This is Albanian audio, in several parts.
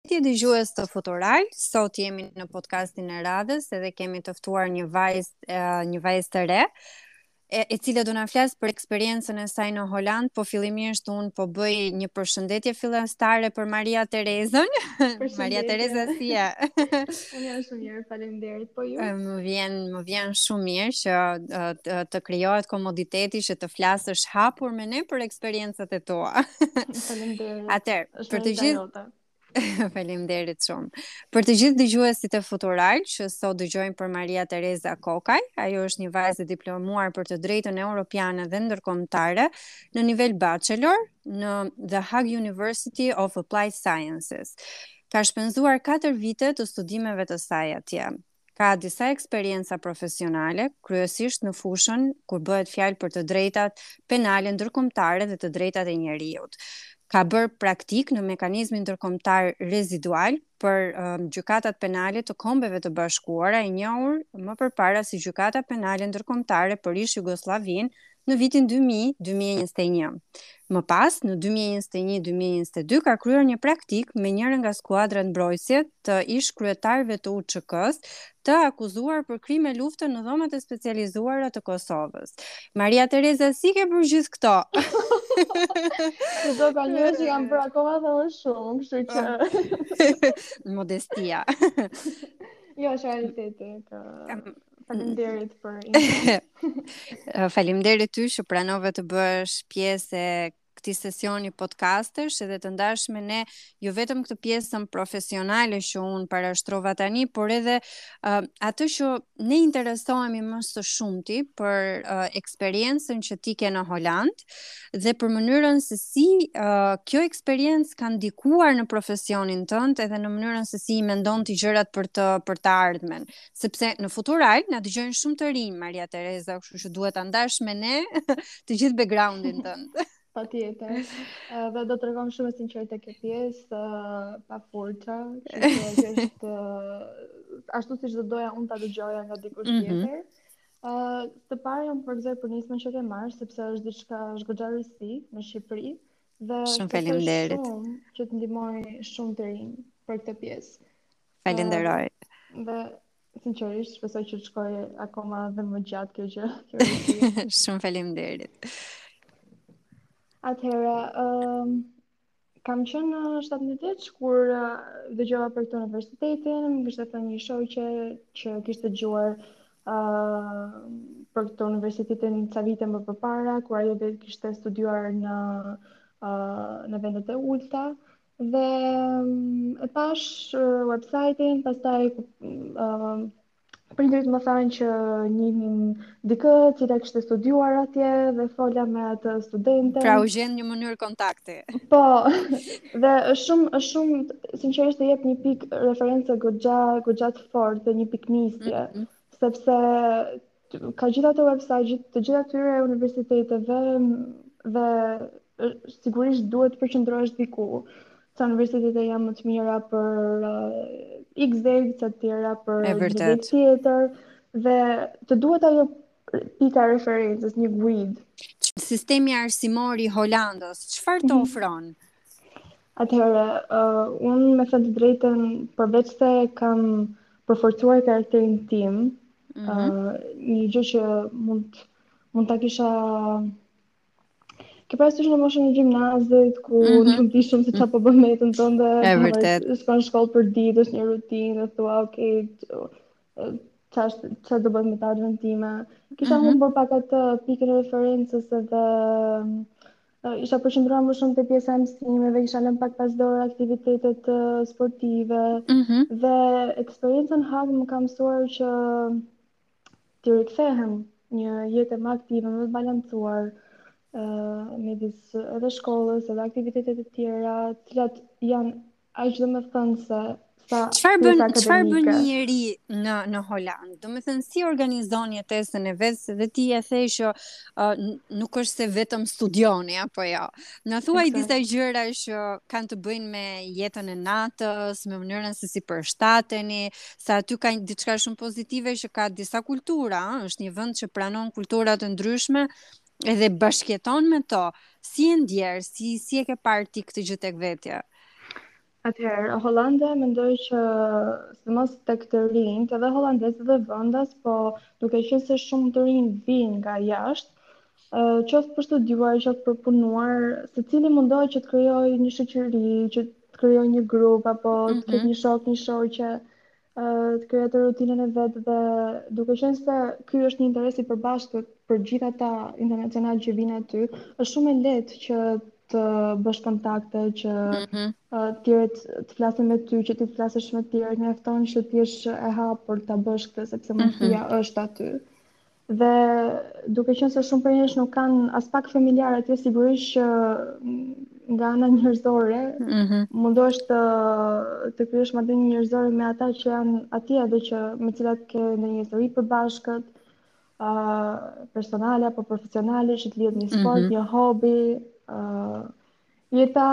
Përshëndetje dëgjues të Futural. Sot jemi në podcastin e radhës edhe kemi të ftuar një vajzë një vajzë të re e, e cila do na flasë për eksperiencën e saj në Holandë, po fillimisht un po bëj një përshëndetje fillestare për Maria Terezën. Maria Tereza si je? Unë jam shumë mirë, faleminderit. Po ju? Më vjen, më vjen shumë mirë që të, të, të krijohet komoditeti që të flasësh hapur me ne për eksperiencat e tua. Faleminderit. Atëherë, për të gjithë Faleminderit shumë. Për të gjithë dëgjuesit e Futural që sot dëgjojnë për Maria Tereza Kokaj, ajo është një vajzë e diplomuar për të drejtën europiane dhe ndërkombëtare në nivel bachelor në The Hague University of Applied Sciences. Ka shpenzuar 4 vite të studimeve të saj atje. ka disa eksperienca profesionale, kryesisht në fushën kur bëhet fjalë për të drejtat penale ndërkombëtare dhe të drejtat e njeriut. Ka bërë praktikë në mekanizmin ndërkombëtar rezidual për um, gjykatat penale të kombeve të bashkuara, e njohur më përpara si gjykata penale ndërkombëtare për ish Jugosllavinë, në vitin 2000, 2021. Më pas, në 2021, 2022 ka kryer një praktikë me njërën nga skuadrat mbrojtëse të ish-kryetarëve të UÇK-së, të akuzuar për krime lufte në dhomat e specializuara të Kosovës. Maria Tereza, si ke për gjithë këto? Ka njerëz që kanë bërë akoma dhe më shumë, kështu që... Modestia. jo, është realiteti. Ka... Faleminderit për invitim. Faleminderit ty që pranove të bëhesh pjesë e këtij sesioni podcastesh edhe të ndash me ne jo vetëm këtë pjesën profesionale që un parashtrova tani, por edhe uh, atë që ne interesohemi më së shumti për uh, eksperiencën që ti ke në Holandë dhe për mënyrën se si uh, kjo eksperiencë ka ndikuar në profesionin tënd edhe në mënyrën se si i mendon ti gjërat për të për të ardhmen. sepse në Futural na dëgjojnë shumë të rinj Maria Tereza, kështu që duhet ta ndash me ne të gjithë backgroundin tënd. Patjetër. Dhe do tregohem shumë e sinqertë te kjo pjesë, pa furça, që është, ashtu siç do doja unë të dëgjoja nga dikush mm -hmm. tjetër. Uh, së pari ju përgëzoj për nismën që ke marrë, sepse është diçka që s'gjendet në Shqipëri, dhe shumë faleminderit. Shpresoj që të ndihmojë shumë të rinj për këtë pjesë. Faleminderit. Dhe sinqerisht shpresoj që të shkojë akoma dhe më gjatë kjo gjë. Shumë faleminderit. Atëherë, ëm kam qenë 17 vjeç kur dëgjova për këtë universitetin, më kishte thënë një shoqe që kishte dëgjuar ë për këtë universitetin ca vite më përpara, kur ajo vetë kishte studiuar në ë në vendet e ulta Dhe e pash website-in, pastaj ë prindërit më thanë që njihnin dikë që ta kishte studiuar atje dhe fola me atë studenten. Pra u gjet një mënyrë kontakti. Po. dhe është shumë është shumë sinqerisht të jep një pikë reference goxha goxha të fortë dhe një pikë nisje, mm -hmm. sepse ka gjitha ato website, të gjitha tyre e universiteteve dhe sigurisht duhet të përqëndrohesh diku. Sa universitete janë më të mira për uh, XZ, sa të tjera për një tjetër, dhe të duhet ajo pika referencës, një guid. Sistemi arsimor i Holandës, çfarë të mhm. ofron? Mm -hmm Atëherë, uh, unë me thënë të drejtën, përveç se kam përforcuar karakterin tim, mm -hmm. uh, një gjë që mund, mund të kisha... Ke parasysh në moshën e gjimnazit, ku mm -hmm. nuk di shumë se ça po bën me jetën tonë dhe... E vërtetë. Shkon shkollë përditë, është një rutinë, dhe thua, okej, okay, ça, ça do bëhet me të ardhmen time. Kisha mm -hmm. humbur pak atë pikën e referencës dhe... Isha përqendruar më shumë te pjesa e mësimeve, kisha lënë pak pas dore aktivitetet sportive. Mm -hmm. Dhe eksperienca në Hagë më ka mësuar që t'i rikthehem një jete më aktive, më të balancuar, ë midis edhe shkollës, edhe aktivitetet e tjera, të cilat janë A është domethënë se sa çfarë bën çfarë bën një i ri në në Holandë? Domethënë si organizon jetesën e vet se dhe ti e the që uh, nuk është se vetëm studioni apo jo. Na thuaj exactly. disa gjëra që kanë të bëjnë me jetën e natës, me mënyrën se si përshtateni, se aty ka diçka shumë pozitive që ka disa kultura, është një vend që pranon kultura të ndryshme, Edhe bashkëjeton me to. Si e ndjer, si si e ke parë ti këtë gjë tek vetja? Atëherë, Holanda mendoj që sidomos tek të rinjtë, edhe holandezë edhe vendas, po duke qenë se shumë të rinjë vijnë nga jashtë, qoftë për studiuar, qoftë për punuar, secili mundohet që të krijojë një shoqëri, që të krijojë një grup, apo të ketë mhm. një shok, një shoqe, të krijojë atë rutinën e vet dhe duke qenë se ky është një interes i përbashkët për gjithë ata internacionalë që vijnë aty, është shumë e lehtë që të bësh kontakte që mm -hmm. uh, tjerët të flasin me ty, që ti të flasësh me tjerët, mjafton që ti jesh e hapur ta bësh këtë sepse mhm. mundësia mm -hmm. është aty. Dhe duke qenë se shumë prej nesh nuk kanë aspak familjarë atje sigurisht që nga ana njerëzore, mm -hmm. mundohesh të të krijosh marrëdhënie njerëzore me ata që janë atje dhe që me cilat ke ndonjë histori të përbashkët, ë uh, personale apo profesionale, që të lidh një sport, mm -hmm. një hobi, ë uh, Jeta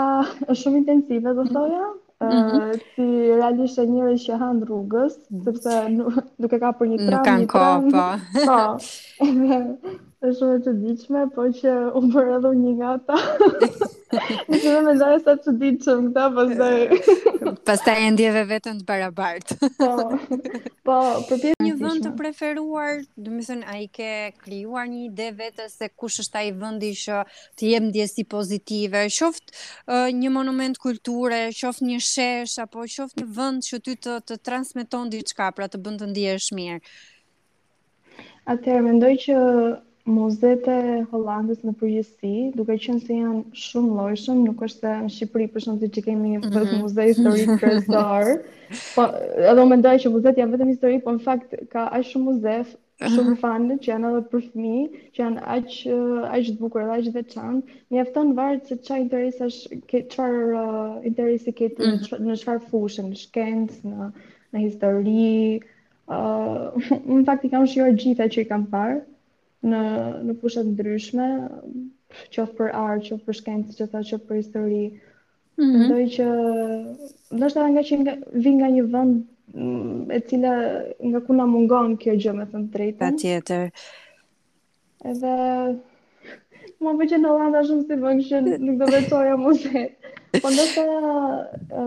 është shumë intensive, do thoja, mm -hmm. si realisht sheh njerëz që hanë rrugës, mhm. sepse nuk, nuk e ka për një tram, një tram. Nuk kanë ko, po. po. është shumë e përditshme, po që u bëre edhe një nga ta. Në që me mendoj e sa të diqëm këta, pas dhe... pastaj e ndjeve veten të barabartë. po, po, për pjesë një vend të preferuar, domethënë, a e ke krijuar një ide vetë se kush është ai vendi që të jep ndjesi pozitive, qoftë uh, një monument kulture, qoftë një shesh apo qoftë një vend që ty të të transmeton diçka, pra të bën të ndihesh mirë. Atëherë mendoj që muzetë e Hollandës në përgjithësi, duke qenë se janë shumëllojshëm, nuk është se në Shqipëri për shkak se kemi mm -hmm. muze historie kryesor, po edhe mendoj që muzetë janë vetëm histori, po në fakt ka aq shumë muze shumë fan që janë edhe për fëmijë, që janë aq aq të bukur dhe aq të veçantë. Mjafton varet se ça interesi, çfarë uh, interesi ke ti mm. në çfarë fushë, në shkencë, në në histori. Ë, uh, në fakt i kam shijuar gjitha që i kam parë në në fusha të ndryshme, qoftë për art, qoftë për shkencë, qoftë ashtu për histori. Mhm. Mendoj që ndoshta edhe nga që nga, vij nga një vend mm, e cila nga ku na mungon kjo gjë me thënë të drejtën. Patjetër. Edhe Më pëlqen Holanda shumë si vend që nuk do veçoja muze. Po ndoshta ë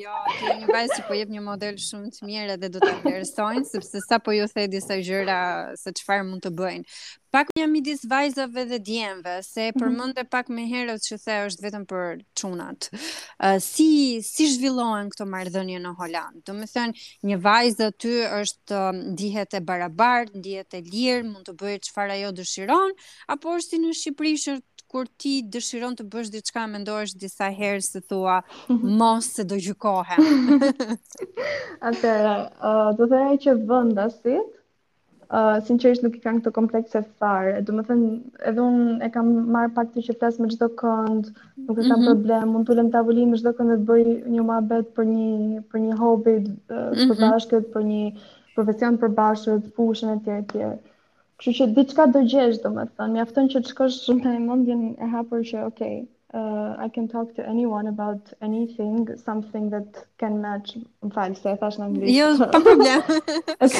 Jo, ti je një vajzë që po jep një model shumë të mirë dhe do ta vlerësojnë sepse sapo ju the disa gjëra se çfarë mund të bëjnë. Pak a midis vajzave dhe djemve, se mhm. e përmende pak më herët që the është vetëm për çunat. Uh, si, si zhvillohen këto marrëdhënie në Holandë? Domethënë, një vajzë aty është ndihet e barabartë, ndihet e lirë, mund të bëjë çfarë ajo dëshiron, Apo është si në Shqipëri që kur ti dëshiron të bësh diçka mendohesh disa herë se thua mos se do gjykohem. Atëherë, uh, do thoja që vendasit uh, sinqerisht nuk i kanë këto komplekse fare. Domethënë edhe unë e kam marrë pak këtë që flas me çdo kënd, nuk e kam mm -hmm. problem, mund të ulem tavolinë me çdo kënd të bëj një muhabet për një për një hobi të përbashkët uh, mm -hmm. për një profesion të përbashkët, fushën e tjerë e tjerë. Kështu që diçka do gjesh, domethënë, mjafton që të shkosh me mendjen e hapur që ok, uh, I can talk to anyone about anything, something that can match. Më fal, se e thashë në anglisht. Jo, pa problem. ok,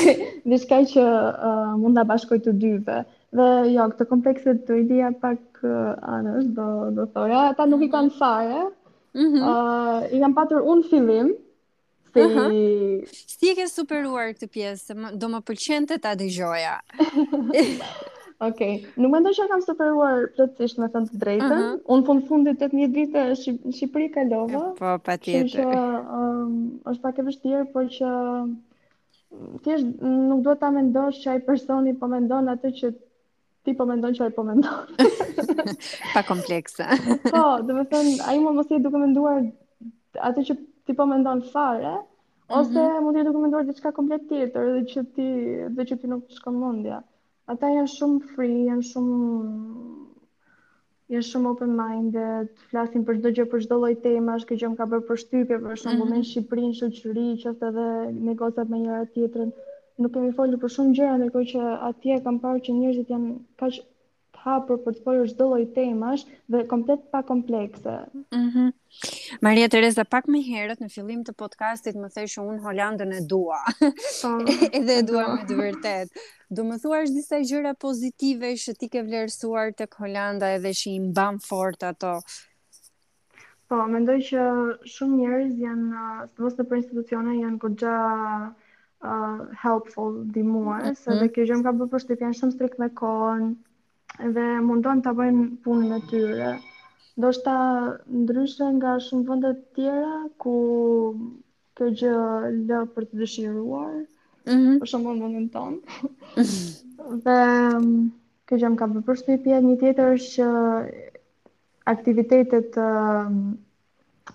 diçka që uh, mund t'na bashkojë të dyve. Dhe jo, këto komplekset do i lija pak uh, anësh, do do thoja, ata nuk i kanë mhm. fare. Mm -hmm. uh, I kam patur unë fillim, Si uh -huh. si e ke superuar këtë pjesë? Më, do më pëlqente ta dëgjoja. Ok, nuk mendoj që kam superuar plotësisht me thënë të drejtën. Uh -huh. Unë fund fundit 18 vite në Shqipëri kalova. Po, patjetër. Që um, është pak e vështirë, por që thjesht nuk duhet ta mendosh që ai personi po mendon atë që ti po mendon që ai po mendon. pa komplekse. po, domethënë, ai mund mos të jetë duke menduar atë që ti po mendon fare, mhm. ose mm -hmm. mund të jetë duke menduar diçka komplet tjetër dhe që ti dhe që ti nuk shkon mendja. Ata janë shumë free, janë shumë janë shumë open minded, flasin për çdo gjë, për çdo lloj temash, kjo gjë më ka bërë përshtypje, për shembull, mm -hmm. në mhm. Shqipëri, në shoqëri, qoftë edhe me gocat me njëra-tjetrën. Nuk kemi folur për shumë gjëra, ndërkohë që atje kam parë që njerëzit janë kaq të hapur për të folur çdo lloj temash dhe komplet pa komplekse. Mhm. Mm Maria Teresa pak më herët në fillim të podcastit më the që unë Holandën e dua. Po. Edhe e dua me të vërtetë. Do më thuash disa gjëra pozitive që ti ke vlerësuar tek Holanda edhe që i mban fort ato. Po, mendoj që shumë njerëz janë, sidomos nëpër institucione janë goxha uh, helpful, ndihmues, mm -hmm. edhe kjo gjë më ka bërë përshtypje, janë shumë strikt me kohën, dhe mundohen ta bëjnë punën e tyre. Ndoshta ndryshe nga shumë vende të tjera, ku kjo gjë lë për të dëshiruar, mm -hmm. për shembull vendin tonë. dhe kjo gjë më ka bërë përshtypje, një tjetër është që aktivitetet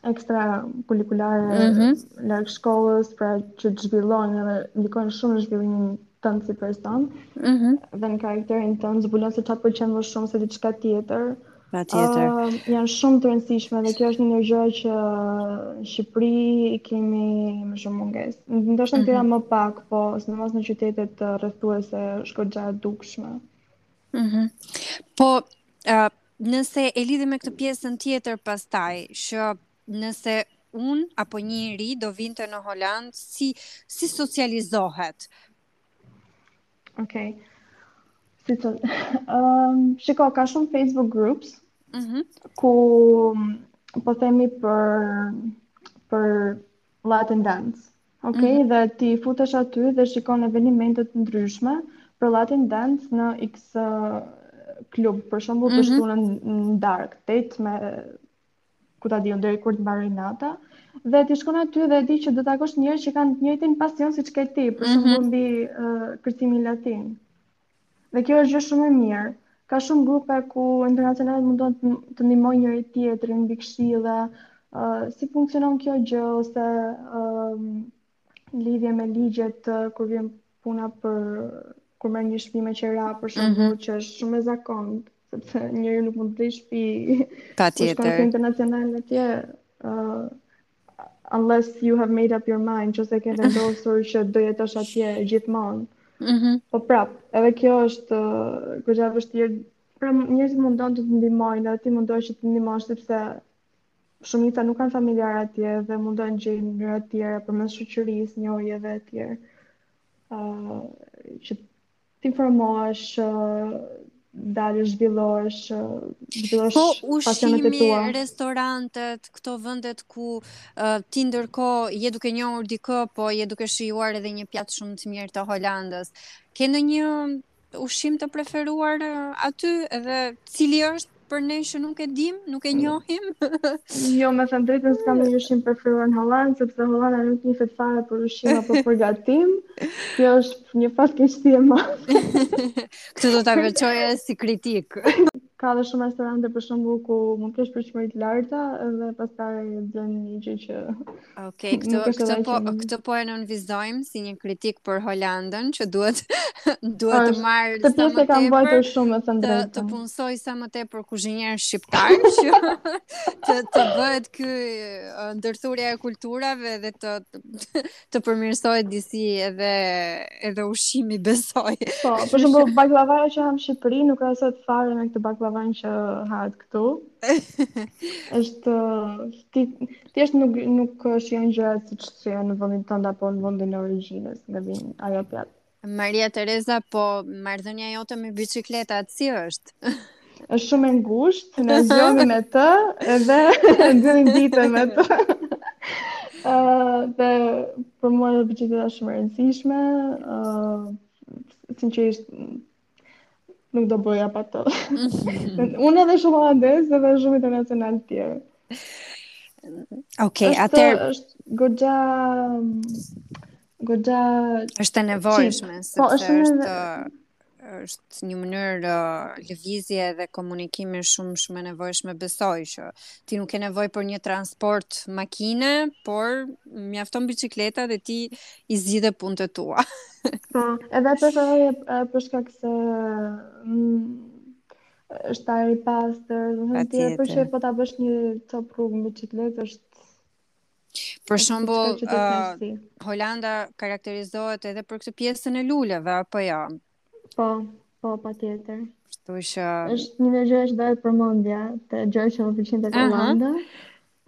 ekstrakurrikulare mm -hmm. larg shkollës, pra që të zhvillojnë edhe ndikojnë shumë në zhvillimin tënd si person. Mm -hmm. Dhe në karakterin tënd zbulon se çfarë pëlqen më shumë se diçka tjetër. Patjetër. Uh, janë shumë të rëndësishme dhe kjo është një gjë që në Shqipëri e kemi më shumë mungesë. Ndoshta mm -hmm. më pak, po sidomos në qytetet rrethuese është goxha e dukshme. Mhm. Mm po uh, Nëse e lidhim me këtë pjesën tjetër pastaj, që nëse unë apo një i ri do vinte në Holandë, si, si socializohet? Okej. Okay. Si të... Um, shiko, ka shumë Facebook groups, mm -hmm. ku po themi për, për Latin dance. Ok, mm -hmm. dhe ti futesh aty dhe shikon evenimente të ndryshme për Latin Dance në X klub, për shembull mm -hmm. të mhm. shtunën në darkë, 8 me ku ta di unë deri kur të mbarojë nata. Dhe ti shkon aty dhe e di që do takosh njerëz që kanë të njëjtin pasion siç ke ti, për shembull mm -hmm. mbi uh, kërcimin latin. Dhe kjo është gjë shumë e mirë. Ka shumë grupe ku internacionalet mundohen të ndihmojnë njëri tjetrin mbi këshilla, uh, si funksionon kjo gjë ose uh, lidhje me ligjet uh, kur vjen puna për kur merr një shtëpi me qera për shembull mm -hmm. që është shumë e zakontë, sepse njeriu nuk mund të blejë shtëpi. Patjetër. Kur shkon në internacional atje, uh, unless you have made up your mind që e ke vendosur që do jetosh atje gjithmonë. Mhm. Mm po prap, edhe kjo është uh, goxha vështirë. Pra njerëzit mundohen të të ndihmojnë, edhe ti mundohesh që të ndihmosh sepse shumica nuk kanë familjarë atje dhe mundohen të gjejnë mënyra të tjera përmes shoqërisë, njohjeve etj. ë uh, që të informohesh, dalësh, zhvillohesh, zhvillosh po, pasionet e tua. Po restorantet, këto vendet ku uh, ti ndërkohë je duke njohur dikë, po je duke shijuar edhe një pjatë shumë të mirë të Holandës. Ke ndonjë ushqim të preferuar aty edhe cili është për ne që nuk e dimë, nuk e njohim. jo, me thënë të drejtën s'kam një ushqim të preferuar në Holandë, sepse Holanda nuk njifet fare për ushqim apo për gatim. Kjo është një fatkeqësi e madhe. Këtë do ta veçoja si kritikë. Ka dhe shumë restorante për shembull ku mund të kesh pritshmëri të larta dhe pastaj bën një gjë që Ok, këtë, këtë, po, këtë po e nënvizojmë si një kritikë për Holandën, që duhet, duhet të marrë sa më tepër. Atë pjesë e kam vuajtur shumë me thënë të drejtën. Të, të punësojë sa më tepër kuzhinierë shqiptarë, që të, të bëhet kjo ndërthurja e kulturave dhe të, të, të përmirësohet disi edhe, edhe ushqimi besoj. Po, për shembull bakllavaja që hamë në Shqipëri, nuk krahasohet fare me këtë bakllavanë që hahet këtu. është Ti thjesht nuk nuk shijon gjërat siç shijon në vendin tënd apo në vendin e origjinës, nga vjen ajo pjatë. Maria Teresa, po marrëdhënia jote me biçikletat si është? Është shumë e ngushtë, ne zgjohemi me të dhe mbyllim ditën me të. Ëh, uh, dhe për mua biçikleta është shumë e rëndësishme. Ëh, uh, sinqerisht Nuk do bëja pa të. Unë edhe shumë holandezë dhe shumë internacionalë të tjerë. Okej, okay, atëherë është goxha goxha është e nevojshme po, sepse po, është, është është një mënyrë uh, lëvizje dhe komunikimi shumë shumë e nevojshme besoj që ti nuk ke nevojë për një transport makine, por mjafton biçikleta dhe ti i zgjidhe punët e tua. Po, edhe për fëmijë për shkak se është ajër i pastër, do të thotë ti apo Patjetër. që po ta bësh një copë rrugë me biçikletë është Për është diçka shembull, që të ë kënaqësi. Holanda karakterizohet edhe për këtë pjesën e luleve, apo jo? Po, po patjetër. Kështu që Është një ndër gjëra që do të përmendja, te gjërat që më pëlqen tek Aha. Holanda.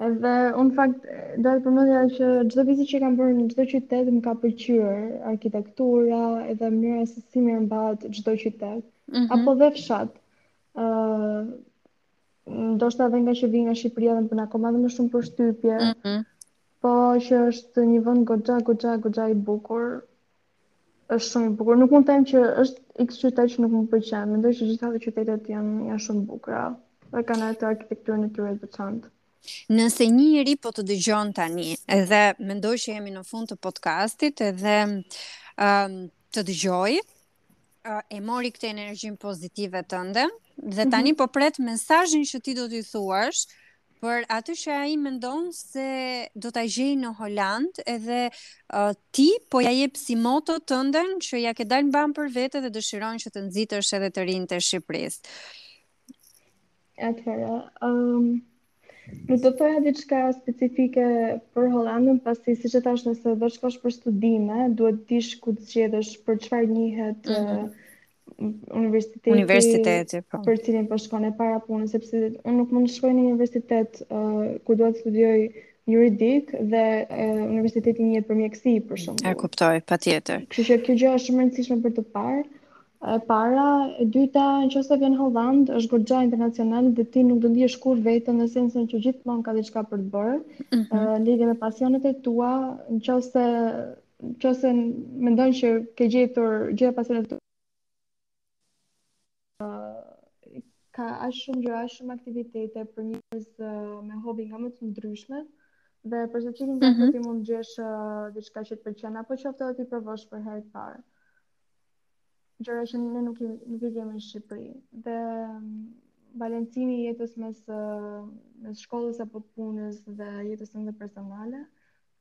Edhe unë fakt do të përmendja që çdo vizitë që kam bërë në çdo qytet më ka pëlqyer arkitektura, edhe mënyra se si mirëmbahet çdo qytet mm -hmm. apo dhe fshat. ë uh, Ndoshta edhe ngaqë vij nga Shqipëria dhe më bën akoma dhe më shumë përshtypje. Mm -hmm. Po që është një vend goxha goxha goxha i bukur. Është shumë i bukur. Nuk mund të them që është X qytet që nuk më pëlqen. Mendoj që gjitha dhe qytetet janë janë shumë bukura dhe kanë atë arkitekturën e tyre të veçantë. Nëse një njeri po të dëgjon tani edhe mendoj që jemi në fund të podcastit edhe um, të dëgjoj, uh, e mori këtë energjinë pozitive tënde dhe mhm. tani mm -hmm. po pret mesazhin që ti do t'i thuash për atë që ai mendon se do ta gjej në Holandë edhe uh, ti po ia jep si moto tënden që ia ke dalë mbanë për vete dhe dëshiron që të nxitësh edhe të rinjtë e Shqipërisë. Atëherë, um, nuk do të thoja diçka specifike për Holandën, pasi siç e thashë nëse do shkosh për studime, duhet të dish ku të zgjedhësh për çfarë njihet mm -hmm. universiteti, universiteti po. për cilin po shkon e para punës, sepse unë nuk mund të shkoj në universitet uh, ku dua të studioj juridik dhe e, universiteti njihet për mjekësi për shembull. E kuptoj, patjetër. Kështu që kjo gjë është shumë e rëndësishme për të parë, E para, e dyta, në qoftë se vjen Hollandë, është goxha internacional dhe ti nuk do ndihesh kurrë vetëm në sensin që gjithmonë ka diçka për të bërë. Mm -hmm. uh, lidhje me pasionet e tua, në qoftë se në qoftë se mendon që ke gjetur gjitha pasionet e tua, ka aq shumë gjëra, aq shumë aktivitete për njerëz me hobi nga më të ndryshmet dhe për secilin nga mm -hmm. ti mund të gjesh uh, diçka që të pëlqen apo qoftë edhe t'i provosh për herë të parë. gjëra që ne nuk i nuk i kemi në Shqipëri. Dhe mm, balancimi i jetës mes mes shkollës apo punës dhe jetës tënde personale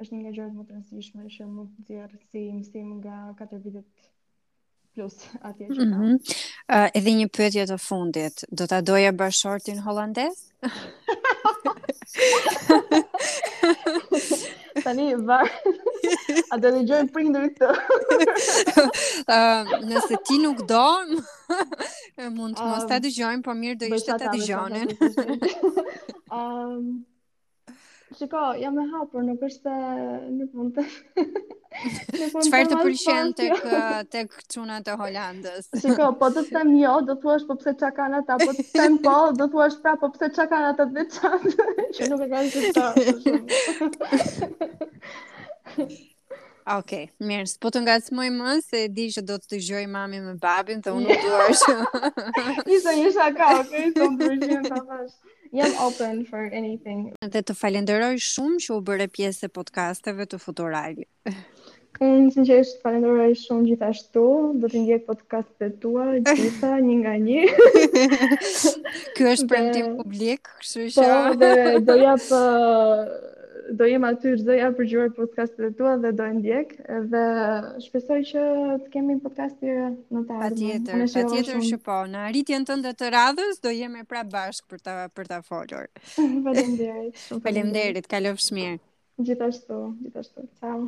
është një nga gjërat më të rëndësishme që mund të nxjerr si mësim nga katër vitet plus atje që kam. Mm -hmm. uh, edhe një pyetje të fundit, do ta doje bashkëshortin holandez? Tani va. A do të dëgjojnë prindërit të? Ëm, nëse ti nuk do, mund të mos ta dëgjojnë, por mirë do ishte ta dëgjonin. Ëm, Shiko, jam e hapur, nuk është se nuk mund të... Çfarë të pëlqen tek ë, tek çunat e Holandës? Shiko, po të të them jo, do thuash po pse çka kanë ata, po të të them po, do thuash pra po pse çka kanë ata të veçantë që nuk e kanë shqiptarët për shembull. Okej, okay, mirë, s'po të ngacmoj më se e di që do të dëgjojë mami me babin, dhe unë nuk dua që. Ishte një shaka, okay, të ndryshim ta thashë. Jam open for anything. Dhe të falenderoj shumë që u bëre pjesë e podcasteve të Futurali. Unë sinqerisht të falenderoj shumë gjithashtu. Do të ndjek podcastet tua të gjitha një nga një. Ky është premtim publik. Kështu që po, dhe do ja do jem aty çdo javë për dëgjuar podcastet e tua dhe do e ndjek dhe shpresoj që të kemi podcaste të tjera në të ardhmen. Patjetër, patjetër që po. Në arritjen tënde të radhës do jemi prap bashkë për ta për ta folur. Faleminderit. Faleminderit, kalofsh mirë. Gjithashtu, gjithashtu. Ciao.